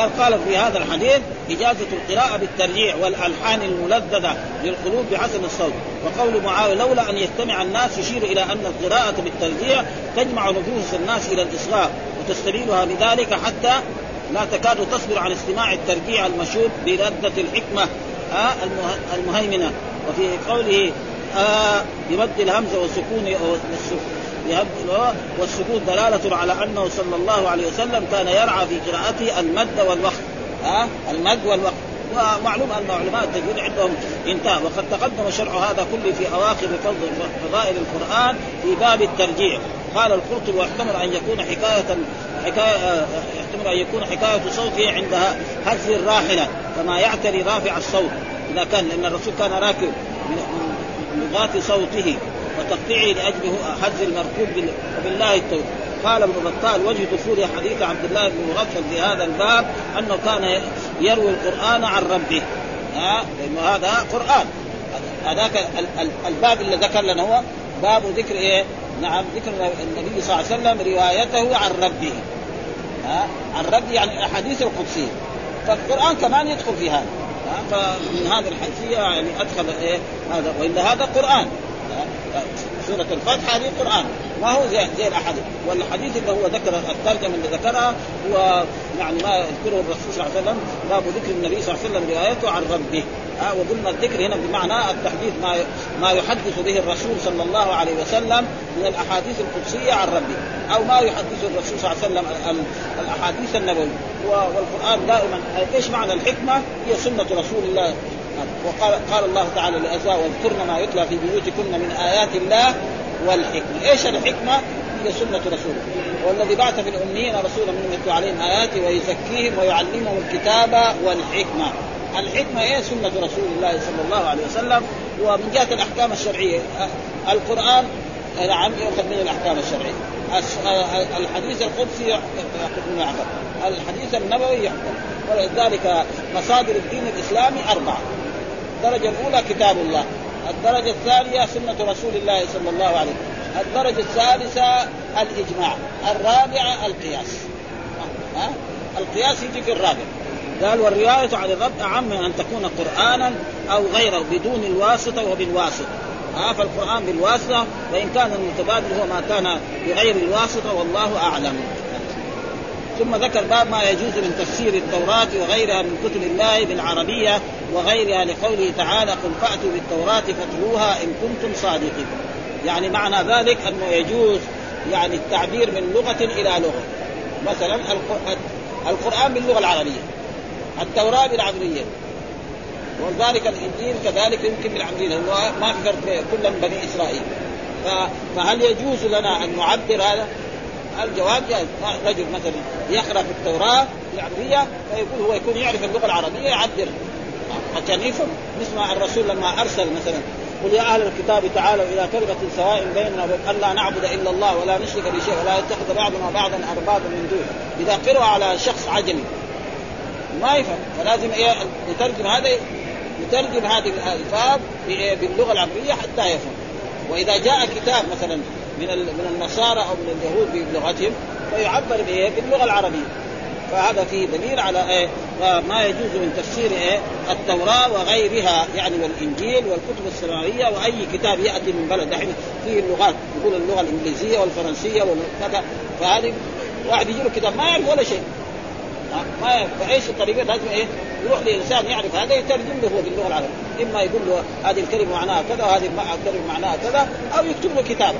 قال في هذا الحديث إجازة القراءة بالترجيع والألحان الملذذة للقلوب بحسن الصوت. وقول معاوية لولا أن يجتمع الناس يشير إلى أن القراءة بالترجيع تجمع نفوس الناس إلى الإصغاء وتستبينها بذلك حتى لا تكاد تصبر عن استماع الترجيع المشهور بردة الحكمة آه المهيمنة. وفي قوله آه بمد الهمزة والسكون دلالة على أنه صلى الله عليه وسلم كان يرعى في قراءته المد والوقت. ها؟ المد والوقت. ومعلوم أن علماء التجويد عندهم انتهى وقد تقدم شرح هذا كله في أواخر فضائل القرآن في باب الترجيع قال القرطبي واحتمل أن يكون حكايه حكايه يحتمل أن يكون حكاية صوته عند هز الراحلة كما يعتري رافع الصوت. إذا كان لأن الرسول كان راكب من لغات صوته. وتقطيعه لأجله هز المركوب بال- وبالله التوفيق قال ابن بطال وجه دخول حديث عبد الله بن مغفل في هذا الباب أنه كان يروي القرآن عن ربه. ها؟ لأنه هذا قرآن. هذاك ال- ال- الباب اللي ذكر لنا هو باب ذكر إيه؟ نعم ذكر النبي صلى الله عليه وسلم روايته عن ربه. ها؟ عن ربه يعني الأحاديث القدسية. فالقرآن كمان يدخل في هذا؟ فمن هذه الحيثية يعني أدخل إيه؟ هذا. وإلا هذا قرآن؟ سورة الفتح هذه قران ما هو زي, زي الاحاديث والحديث اللي هو ذكر الترجمة اللي ذكرها هو يعني ما يذكره الرسول صلى الله عليه وسلم. باب ذكر النبي صلى الله عليه وسلم روايته عن ربه. ها وقلنا الذكر هنا بمعنى التحديث ما ما يحدث به الرسول صلى الله عليه وسلم من الأحاديث القدسية عن ربه أو ما يحدث الرسول صلى الله عليه وسلم ال- ال- الأحاديث النبوية. والقرآن دائما إيش معنى الحكمة؟ هي سنة رسول الله وقال قال الله تعالى لازواج واذكرن ما يتلى في بيوتكن من آيات الله والحكمة، إيش الحكمة؟ هي سنة رسوله، والذي بعث في الأميين رسولا منهم يتلو عليهم اياته ويزكيهم ويعلمهم الكتاب والحكمة. الحكمة إيه؟ سنة رسول الله صلى الله عليه وسلم ومن جهة الأحكام الشرعية القرآن نعم يؤخذ من الأحكام الشرعية. الحديث القدسي منه يعقل. الحديث النبوي يحكم ولذلك مصادر الدين الإسلامي أربعة الدرجة الأولى كتاب الله الدرجة الثانية سنة رسول الله صلى الله عليه وسلم الدرجة الثالثه الإجماع الرابعة القياس. ها؟ القياس يجي في الرابع. قال والرواية عن الرب أعم من أن تكون قرآنا أو غيره بدون الواسطة وبالواسطة. ها؟ فالقرآن بالواسطة وإن كان المتبادل هو ما كان بغير الواسطة والله أعلم. ثم ذكر باب ما يجوز من تفسير التوراة وغيرها من كتب الله بالعربية وغيرها لقوله تعالى قل فأتوا بالتوراة فاتلوها إن كنتم صادقين. يعني معنى ذلك أنه يجوز يعني التعبير من لغة إلى لغة. مثلا الق- القرآن باللغة العربية التوراة بالعبرية وذلك الإنجيل كذلك يمكن بالعبرية لأنه ما في فرق كلا بني إسرائيل. ف- فهل يجوز لنا أن نعبر هذا؟ الجواب رجل مثلا يقرأ في التوراة العربية فيقول هو يكون يعرف اللغة العربية يعبر عشان يفهم نسمع الرسول لما أرسل مثلا قل يا أهل الكتاب تعالوا إلى كلمة سواء بيننا وبين الا نعبد إلا الله ولا نشرك بشيء ولا يتخذ بعضنا بعضا اربابا من دون. إذا قرأ على شخص عجمي. ما يفهم. فلازم إيه يترجم هذا يترجم هذه الألفاظ؟ باللغة العربية حتى يفهم. وإذا جاء كتاب مثلا من من النصارى أو من اليهود بلغتهم فيعبر بإيه؟ باللغة العربية فهذا فيه دليل على إيه؟ ما يجوز من تفسير إيه؟ التوراة وغيرها يعني والإنجيل والكتب السماوية وأي كتاب يأتي من بلد دحين فيه اللغات يقول اللغة الإنجليزية والفرنسية وكذا فهذه واحد يجي له كتاب ما يعرف ولا شيء؟ ما يعرف فإيش الطريقة لازم إيه؟ يروح لإنسان يعرف هذا يترجم له هو باللغة العربية، إما يقول له هذه الكلمة معناها كذا وهذه الكلمة معناها كذا أو يكتب له كتابه.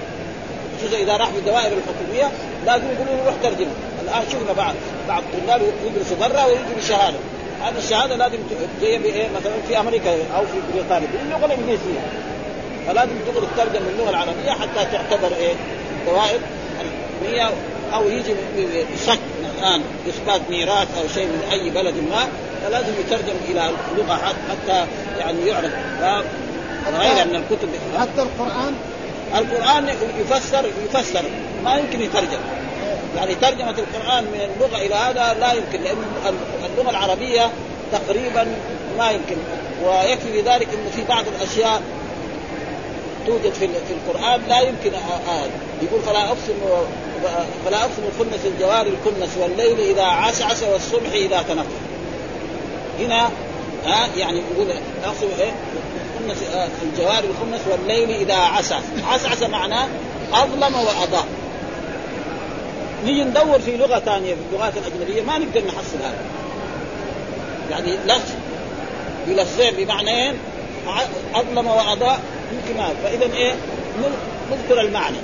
خصوصا إذا راح بالدوائر الحكومية لازم يقولوا له روح ترجمة، الآن شفنا بعض بعض الطلاب يدرسوا برا ويجوا بشهادة، هذه الشهادة لازم جاية بايه مثلا في أمريكا أو في بريطانيا باللغة الانجليزيه. فلازم تقدر تترجم باللغة العربية حتى تعتبر إيه؟ دوائر الحكوميه أو يجي بشك الآن اثبات ميراث أو شيء من أي بلد ما فلازم يترجم إلى لغة حتى يعني يعرف غير أن الكتب حتى القرآن يفسر يفسر. ما يمكن يترجم. يعني ترجمة القرآن من اللغة إلى هذا لا يمكن لأن اللغة العربية تقريبا ما يمكن. ويكفي بذلك إنه في بعض الأشياء توجد في في القرآن لا يمكن آه يقول فلا أقسم فلا أقسم الخنس الجوار الكنس والليل إذا عسعس والصبح إذا تنفس هنا ها يعني يقول أقسم إيه؟ الخنس آه الجوار الخنس والليل إذا عسعس عسعس معناه أظلم وأضاء. نيجي ندور في لغة ثانية في اللغات الاجنبيه ما نقدر نحصل هذا. يعني لفظ يلفظ بمعنيين أظلم وأضاء يمكن فإذا إيه؟ نذكر المعنى.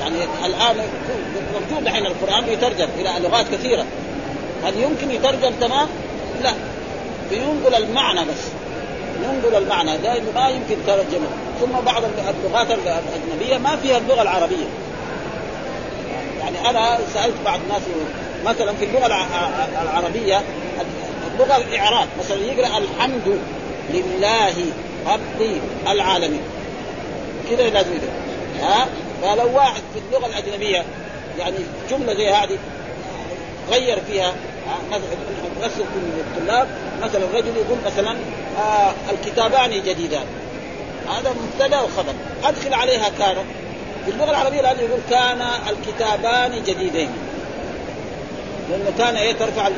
يعني الآن موجود الحين القرآن يترجم إلى لغات كثيرة. هل يمكن يترجم تمام؟ لا. بينقل المعنى بس. ينقل المعنى لأنه ما يمكن ترجمه. ثم بعض اللغات الأجنبية ما فيها اللغة العربية. يعني أنا سألت بعض الناس مثلا في اللغة العربية اللغة الإعراب مثلا يقرأ الحمد لله رب العالمين. كذا لازم يدرك ها؟ فلو واحد في اللغة الأجنبية يعني جملة زي هذه غير فيها نفس الطلاب مثلا الرجل يقول مثلا آه الكتابان جديدان. هذا مبتدا وخبر. أدخل عليها كان. في اللغة العربية لازم يقول كان الكتابان جديدين. لأنه كان إيه ترفع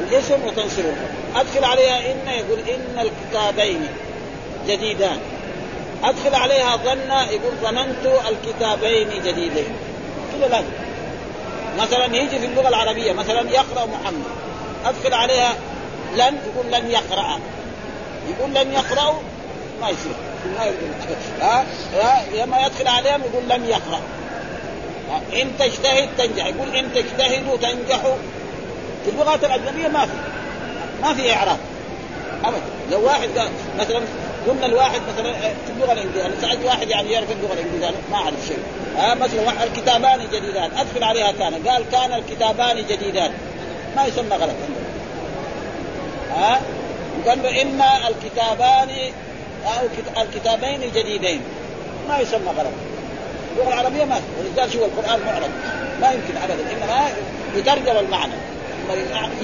الاسم وتنصره. أدخل عليها إن يقول إن الكتابين جديدان. أدخل عليها ظن يقول ظننت الكتابين جديدين. كذا لازم مثلا يجي في اللغة العربية مثلا يقرأ محمد. ادخل عليها لن يقول لن يقرأ. يقول لن يقرأوا ما يصير. ما يقول. ها؟ لما يدخل عليهم يقول لم يقرأ. إن تجتهد تنجح. يقول إن تجتهدوا تنجحوا. في اللغات الأجنبية ما في. ما في إعراب. ابدا. لو واحد مثلا قلنا الواحد مثلا في اللغة الإنجليزية سألت واحد يعني يعرف اللغة الإنجليزية ما أعرف شيء. ها مثلا الكتابان جديدان. أدخل عليها كان. قال كان الكتابان جديدان. ما يسمى غلط. ها قال له ان الكتابان أو الكتابين جديدين. ما يسمى غلط. اللغة العربية ما ولذلك شو القرآن معرض. ما يمكن ابدا. إنما يترجم المعنى.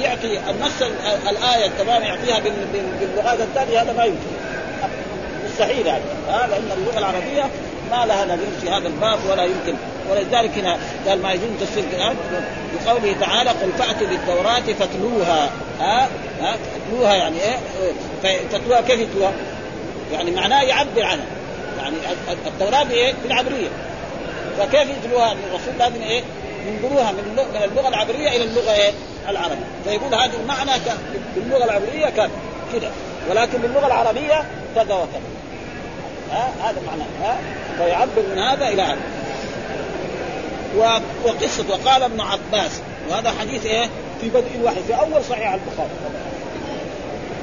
يعطي النص الآية تمام يعطيها باللغات الثانية هذا ما يمكن. مستحيل يعني ها لأن اللغة العربية ما لها نظير في هذا الباب ولا يمكن ولذلك هنا قال ما يجوز تفسير القران بقوله تعالى قل فأتوا بالتوراة فاتلوها ها ها تتلوها يعني إيه فتلوها كيف يتلوها؟ يعني معناه يعبر عنها يعني التوراة بإيه؟ بالعبرية فكيف يتلوها؟ الرسول لازم إيه؟ ينقلوها من من اللغة العبرية إلى اللغة إيه؟ العربية فيقول هذا المعنى باللغة العبرية كذا ولكن باللغة العربية كذا وكذا. ها؟ هذا معناه. ها؟ فيعبر من هذا إلى هذا. وقصة وقال ابن عباس وهذا حديث إيه؟ في بدء الوحي في أول صحيح البخاري.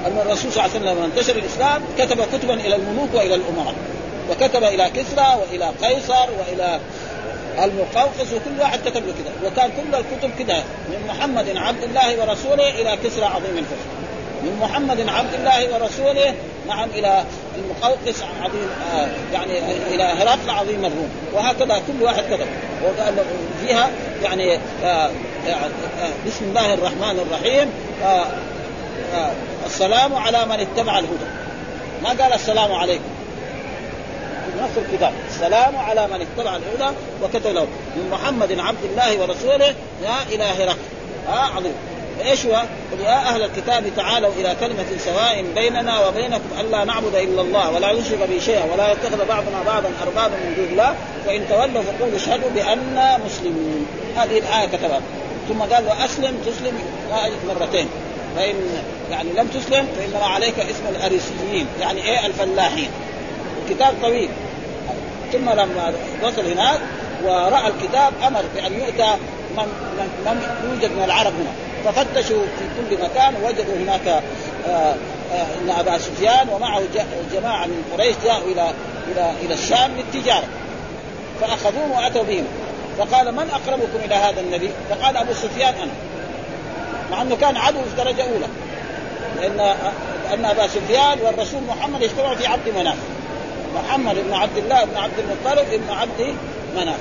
أن الرسول صلى الله عليه وسلم لما انتشر الإسلام كتب كتبا إلى الملوك وإلى الأمراء وكتب إلى كسرى وإلى قيصر وإلى المقوقس وكل واحد كتب له كذا وكان كل الكتب كذا من محمد عبد الله ورسوله إلى كسرى عظيم الفرس. من محمد عبد الله ورسوله نعم إلى المقوقس عظيم آه يعني إلى هرقل عظيم الروم. وهكذا كل واحد كتب وقال فيها يعني آه آه بسم الله الرحمن الرحيم. السلام على من اتبع الهدى. ما قال السلام عليكم؟ نفس الكتاب. السلام على من اتبع الهدى وكتب له من محمد عبد الله ورسوله إلى هرقل آه عظيم. إيش هو؟ قل يا أهل الكتاب تعالوا إلى كلمة سواء بيننا وبينكم الا نعبد إلا الله ولا نشرك به شيئا ولا يتخذ بعضنا بعضا أربابا من دون الله فإن تولوا فقولوا اشهدوا بانا مسلمون. هذه الآية كتبها. ثم قال وأسلم تسلم مرتين. فإن يعني لم تسلم فإنما عليك اسم الاريسيين يعني إيه؟ الفلاحين. الكتاب طويل. ثم لما وصل هناك ورأى الكتاب أمر بأن يؤتى من, من يوجد من العرب هنا. ففتشوا في كل مكان وجدوا هناك آآ آآ إن أبا سفيان ومعه جماعة من قريش جاءوا إلى إلى إلى الشام للتجارة. فأخذوهم وأتوا بهم. فقال من أقربكم إلى هذا النبي؟ فقال أبو سفيان أنا. مع إنه كان عدو في درجة أولى. لأن ان أبا سفيان والرسول محمد اجتمعوا في عبد مناف. محمد بن عبد الله بن عبد المطلب بن عبد مناف.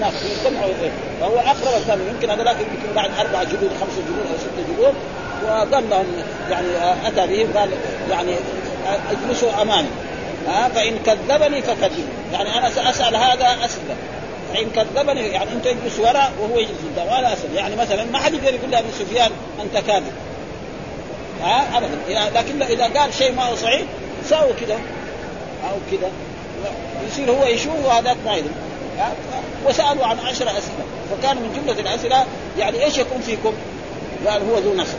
ناس يجتمعوا فهو أقرب الثاني يمكن هذولاك يمكن بعد أربع جلود خمسة جلود أو ستة جلود وقال لهم يعني أتى بهم قال يعني اجلسوا أمامي. ها فإن كذبني فكذبوا يعني أنا سأسأل هذا اسال فإن كذبني يعني أنت يجلس وراء وهو يجلس قدام وأنا اسال يعني مثلا ما حد يقدر يقول لأبي سفيان أنت كاذب. ها ابدا. لكن إذا قال شيء ما هو صحيح ساووا كذا أو كذا يصير هو يشوف وهذاك ما يدري. وسألوا عن عشر أسئلة. فكان من جملة الأسئلة يعني إيش يكون فيكم؟ قال هو ذو نسب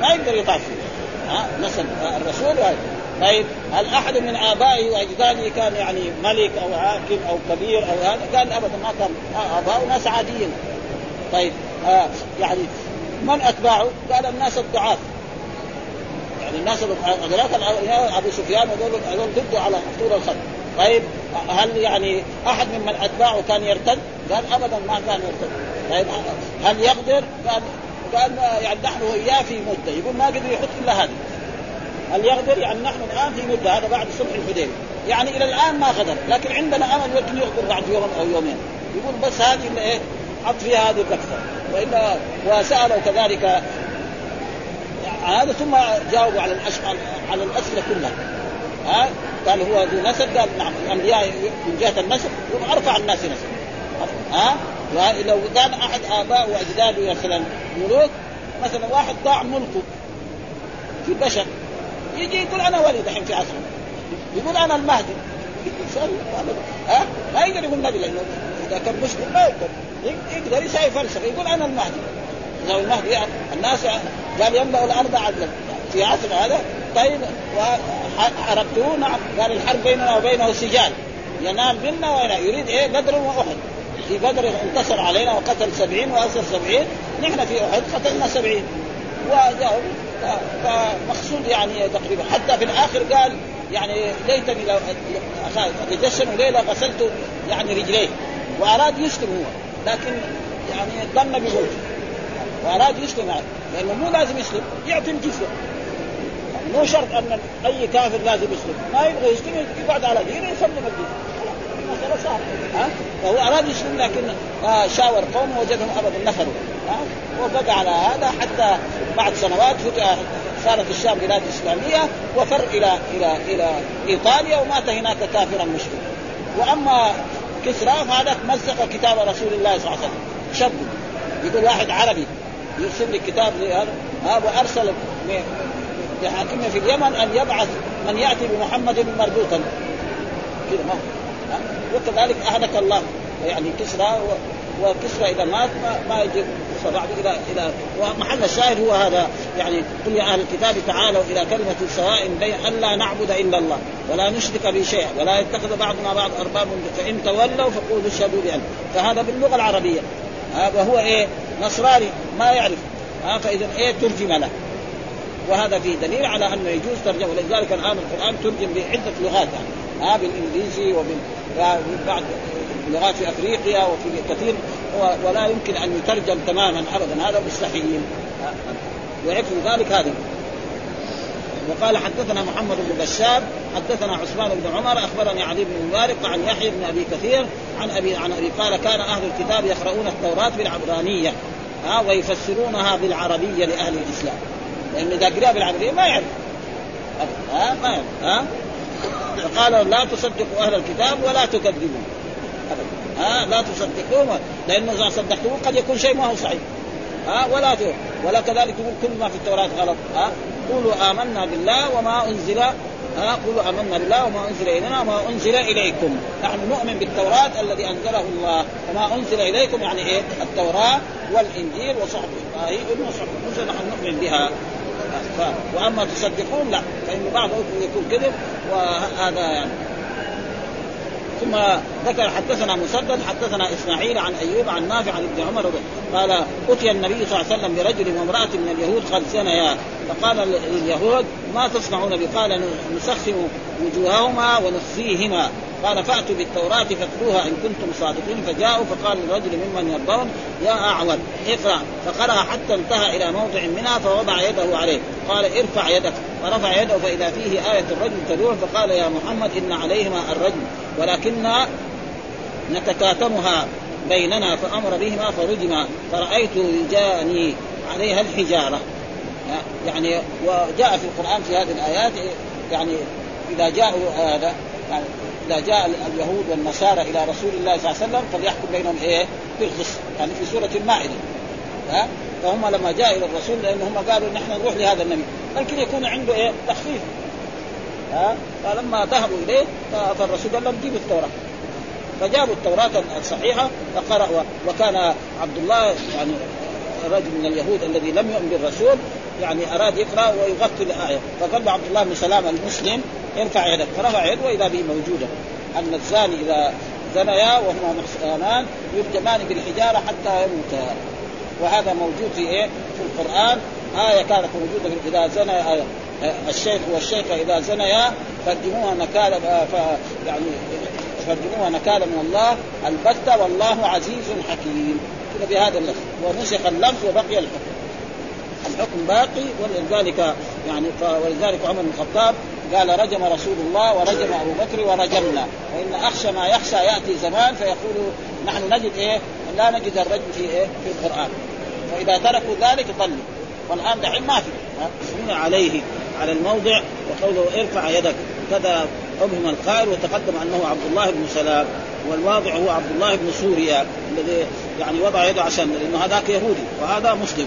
ما يقدر يطاف فيه. ها؟ نسب الرسول هذا طيب هل أحد من آبائه وأجداده كان يعني ملك أو حاكم أو كبير أو هذا؟ قال أبدا ما كان. آباؤه ناس عاديين. طيب آه يعني من أتباعه؟ قال الناس الضعاف. يعني الناس هذولاك أبو سفيان هذول هذول ضده على طول الخط طيب هل يعني أحد ممن أتباعه كان يرتد؟ قال ابدا ما كان يرتد. طيب هل يقدر؟ قال قال يعني نحن واياه في مدة. يقول ما قدر يحط إلا هذه. هل يغدر؟ يعني نحن الآن في مدة هذا بعد صلح الحديبية. يعني إلى الآن ما غدر لكن عندنا أمل يمكن يغدر بعد يوم أو يومين. يقول بس هذه اللي إيه حط فيها هذه الدكتة وإلا وسألوا كذلك هذا ثم جاوبوا على على الأسئلة كلها. ها؟ قال هو ذو نسب. قال نعم الأنبياء من جهة النسب. هم أرفع الناس نسب. ها؟ لو كان أحد آباء وأجداده مثلا ملوك مثلا واحد ضاع ملكه في البشر يجي يقول أنا ولي دحين في عصره يقول أنا المهدي. ها؟ ما يقدر يقول نبي لأنه إذا كان مسلم ما يقدر. يقدر يساوي فلسفة. يقول أنا المهدي. لو المهدي الناس قال يملأ الأرض عدلا. في عصر هذا طيب وحربته نعم قال الحرب بيننا وبينه سجال. ينال منا وينال يريد إيه؟ بدر وأحد. في بدر انتصر علينا وقتل سبعين وأسر سبعين. نحن في أحد قتلنا سبعين. وجاءوا فمقصود يعني تقريبا. حتى في الآخر قال يعني ليتني لو تجسم ليلة غسلت يعني رجليه. وأراد يسلم هو. لكن يعني ظن بموته. وأراد يسلم يعني. لأنه مو لازم يسلم يعطي الجزيه مو شرط أن أي كافر لازم يسلم. ما يبغى يسلم يقعد على دينه يسلم الدين. المسألة صعبة ها؟ فهو أراد يسلم لكن آه شاور قومه وجدهم أبدا نفروا. ها؟ وبقى على هذا حتى بعد سنوات فتح صارت الشام بلاد إسلامية وفر إلى إلى إلى إيطاليا ومات هناك كافرا مشركا. وأما كسرى فهذا مزق كتاب رسول الله صلى الله عليه وسلم. شب يقول واحد عربي يرسل لي كتاب هذا وارسل لحاكمه في اليمن أن يبعث من يأتي بمحمد مربوطا. كذا ما وكذلك أهلك الله. يعني كسرى وكسرى اذا مات ما, ما يجي فبعد إلى إلى ومحل الشاهد هو هذا. يعني قل يا أهل الكتاب تعالوا إلى كلمة سواء بين الا نعبد إلا الله ولا نشرك به شيئا ولا يتخذ بعضنا بعض ارباب فإن تولوا فقولوا اشهدوا بأن. فهذا باللغة العربية. هذا هو إيه؟ نصراني. ما يعرف. ها؟ فإذا إيه؟ ترجم له. وهذا فيه دليل على انه يجوز ترجمة. ولذلك الآن القرآن ترجم بعدة لغات. يعني ها بالانجليزي وبعض لغات في أفريقيا وفي كثير. ولا يمكن أن يترجم تماما ابدا. هذا مستحيل ويكفي ذلك هذا وقال حدثنا محمد بن بشار حدثنا عثمان بن عمر أخبرني علي بن مبارك عن يحيى بن أبي كثير عن ابي عن ابي قال كان أهل الكتاب يقرؤون التوراة بالعبرانية ها ويفسرونها بالعربية لأهل الإسلام. لأن إذا قرأ بالعربية ما يعرف. ها؟ ما يعرف. ها؟ فقال لا تصدقوا أهل الكتاب ولا تكذبوا ها؟ لا تصدقوه لأنه إذا صدقتوه قد يكون شيء ما هو صحيح. ها؟ ولا تو ولا كذلك يقول كل ما في التوراة غلط. ها؟ قولوا آمنا بالله وما انزل ها؟ قولوا آمنا بالله وما أنزل إلينا وما أنزل إليكم. نحن نؤمن بالتوراة الذي أنزله الله. وما أنزل إليكم يعني إيه؟ التوراة والإنجيل وصحب إبراهيم وصحب موسى. نحن نؤمن بها. وأما تصدقون لا فإن بعضهم يكون كذب وهذا يعني. ثم ذكر حدثنا مسدد حدثنا إسماعيل عن أيوب عن نافع عن ابن عمر قال اتي النبي صلى الله عليه وسلم برجل وامرأة من اليهود قد زنيا. فقال لليهود ما تصنعون بي قال نسخن وجوههما ونخفيهما قال فأتوا بالتوراة فاتلوها إن كنتم صادقين. فجاءوا فقال الرجل ممن يرضون؟ يا اعور اقرأ. فقرأ حتى انتهى إلى موضع منها فوضع يده عليه. قال ارفع يدك. فرفع يده فإذا فيه آية الرجل تدور فقال يا محمد إن عليهما الرجل ولكن نتكاتمها بيننا فأمر بهما فرجما. فرأيت يجاني عليها الحجارة. يعني وجاء في القرآن في هذه الآيات يعني إذا جاءوا هذا يعني إذا جاء اليهود والنصارى إلى رسول الله صلى الله عليه وسلم فليحكم بينهم إيه؟ بالقسط يعني في سورة المائدة. ها؟ فهم لما جاء إلى الرسول لأن هم قالوا نحن نروح لهذا النبي. يمكن يكون عنده إيه؟ تخفيف. ها؟ فلما ذهبوا إليه فالرسول قال لهم جيبوا التوراة. فجابوا التوراة الصحيحة فقرأ وكان عبد الله يعني رجل من اليهود الذي لم يؤمن بالرسول يعني أراد يقرأ ويغطي الآية. فقال عبد الله بن سلام المسلم ارفع يدك. فرفع يده وإذا به موجودة. أن الزاني إذا زنيا وهما محسنان يرجمان بالحجارة حتى يموتا. وهذا موجود في إيه؟ في القرآن. آية كانت موجودة إذا زنى آية الشيخ والشيخة إذا زنيا فارجموها نكال ف يعني فارجموها نكالا من الله. البتة والله عزيز حكيم. كذا بهذا اللفظ. ونسخ اللفظ وبقي الحكم. الحكم باقي ولذلك يعني ولذلك عمر بن الخطاب قال رجم رسول الله ورجم أبو بكر ورجمنا. وإن اخشى ما يخشى يأتي زمان فيقول نحن نجد إيه؟ لا نجد الرجم في إيه؟ في القرآن. فإذا تركوا ذلك ضلوا والآن دحين ما في. هنا عليه على الموضع وقوله ارفع يدك. كذا ابهم القائل وتقدم أنه عبد الله بن سلام والواضع هو عبد الله بن سوريا الذي يعني وضع يده عشان لأنه هذاك يهودي وهذا مسلم.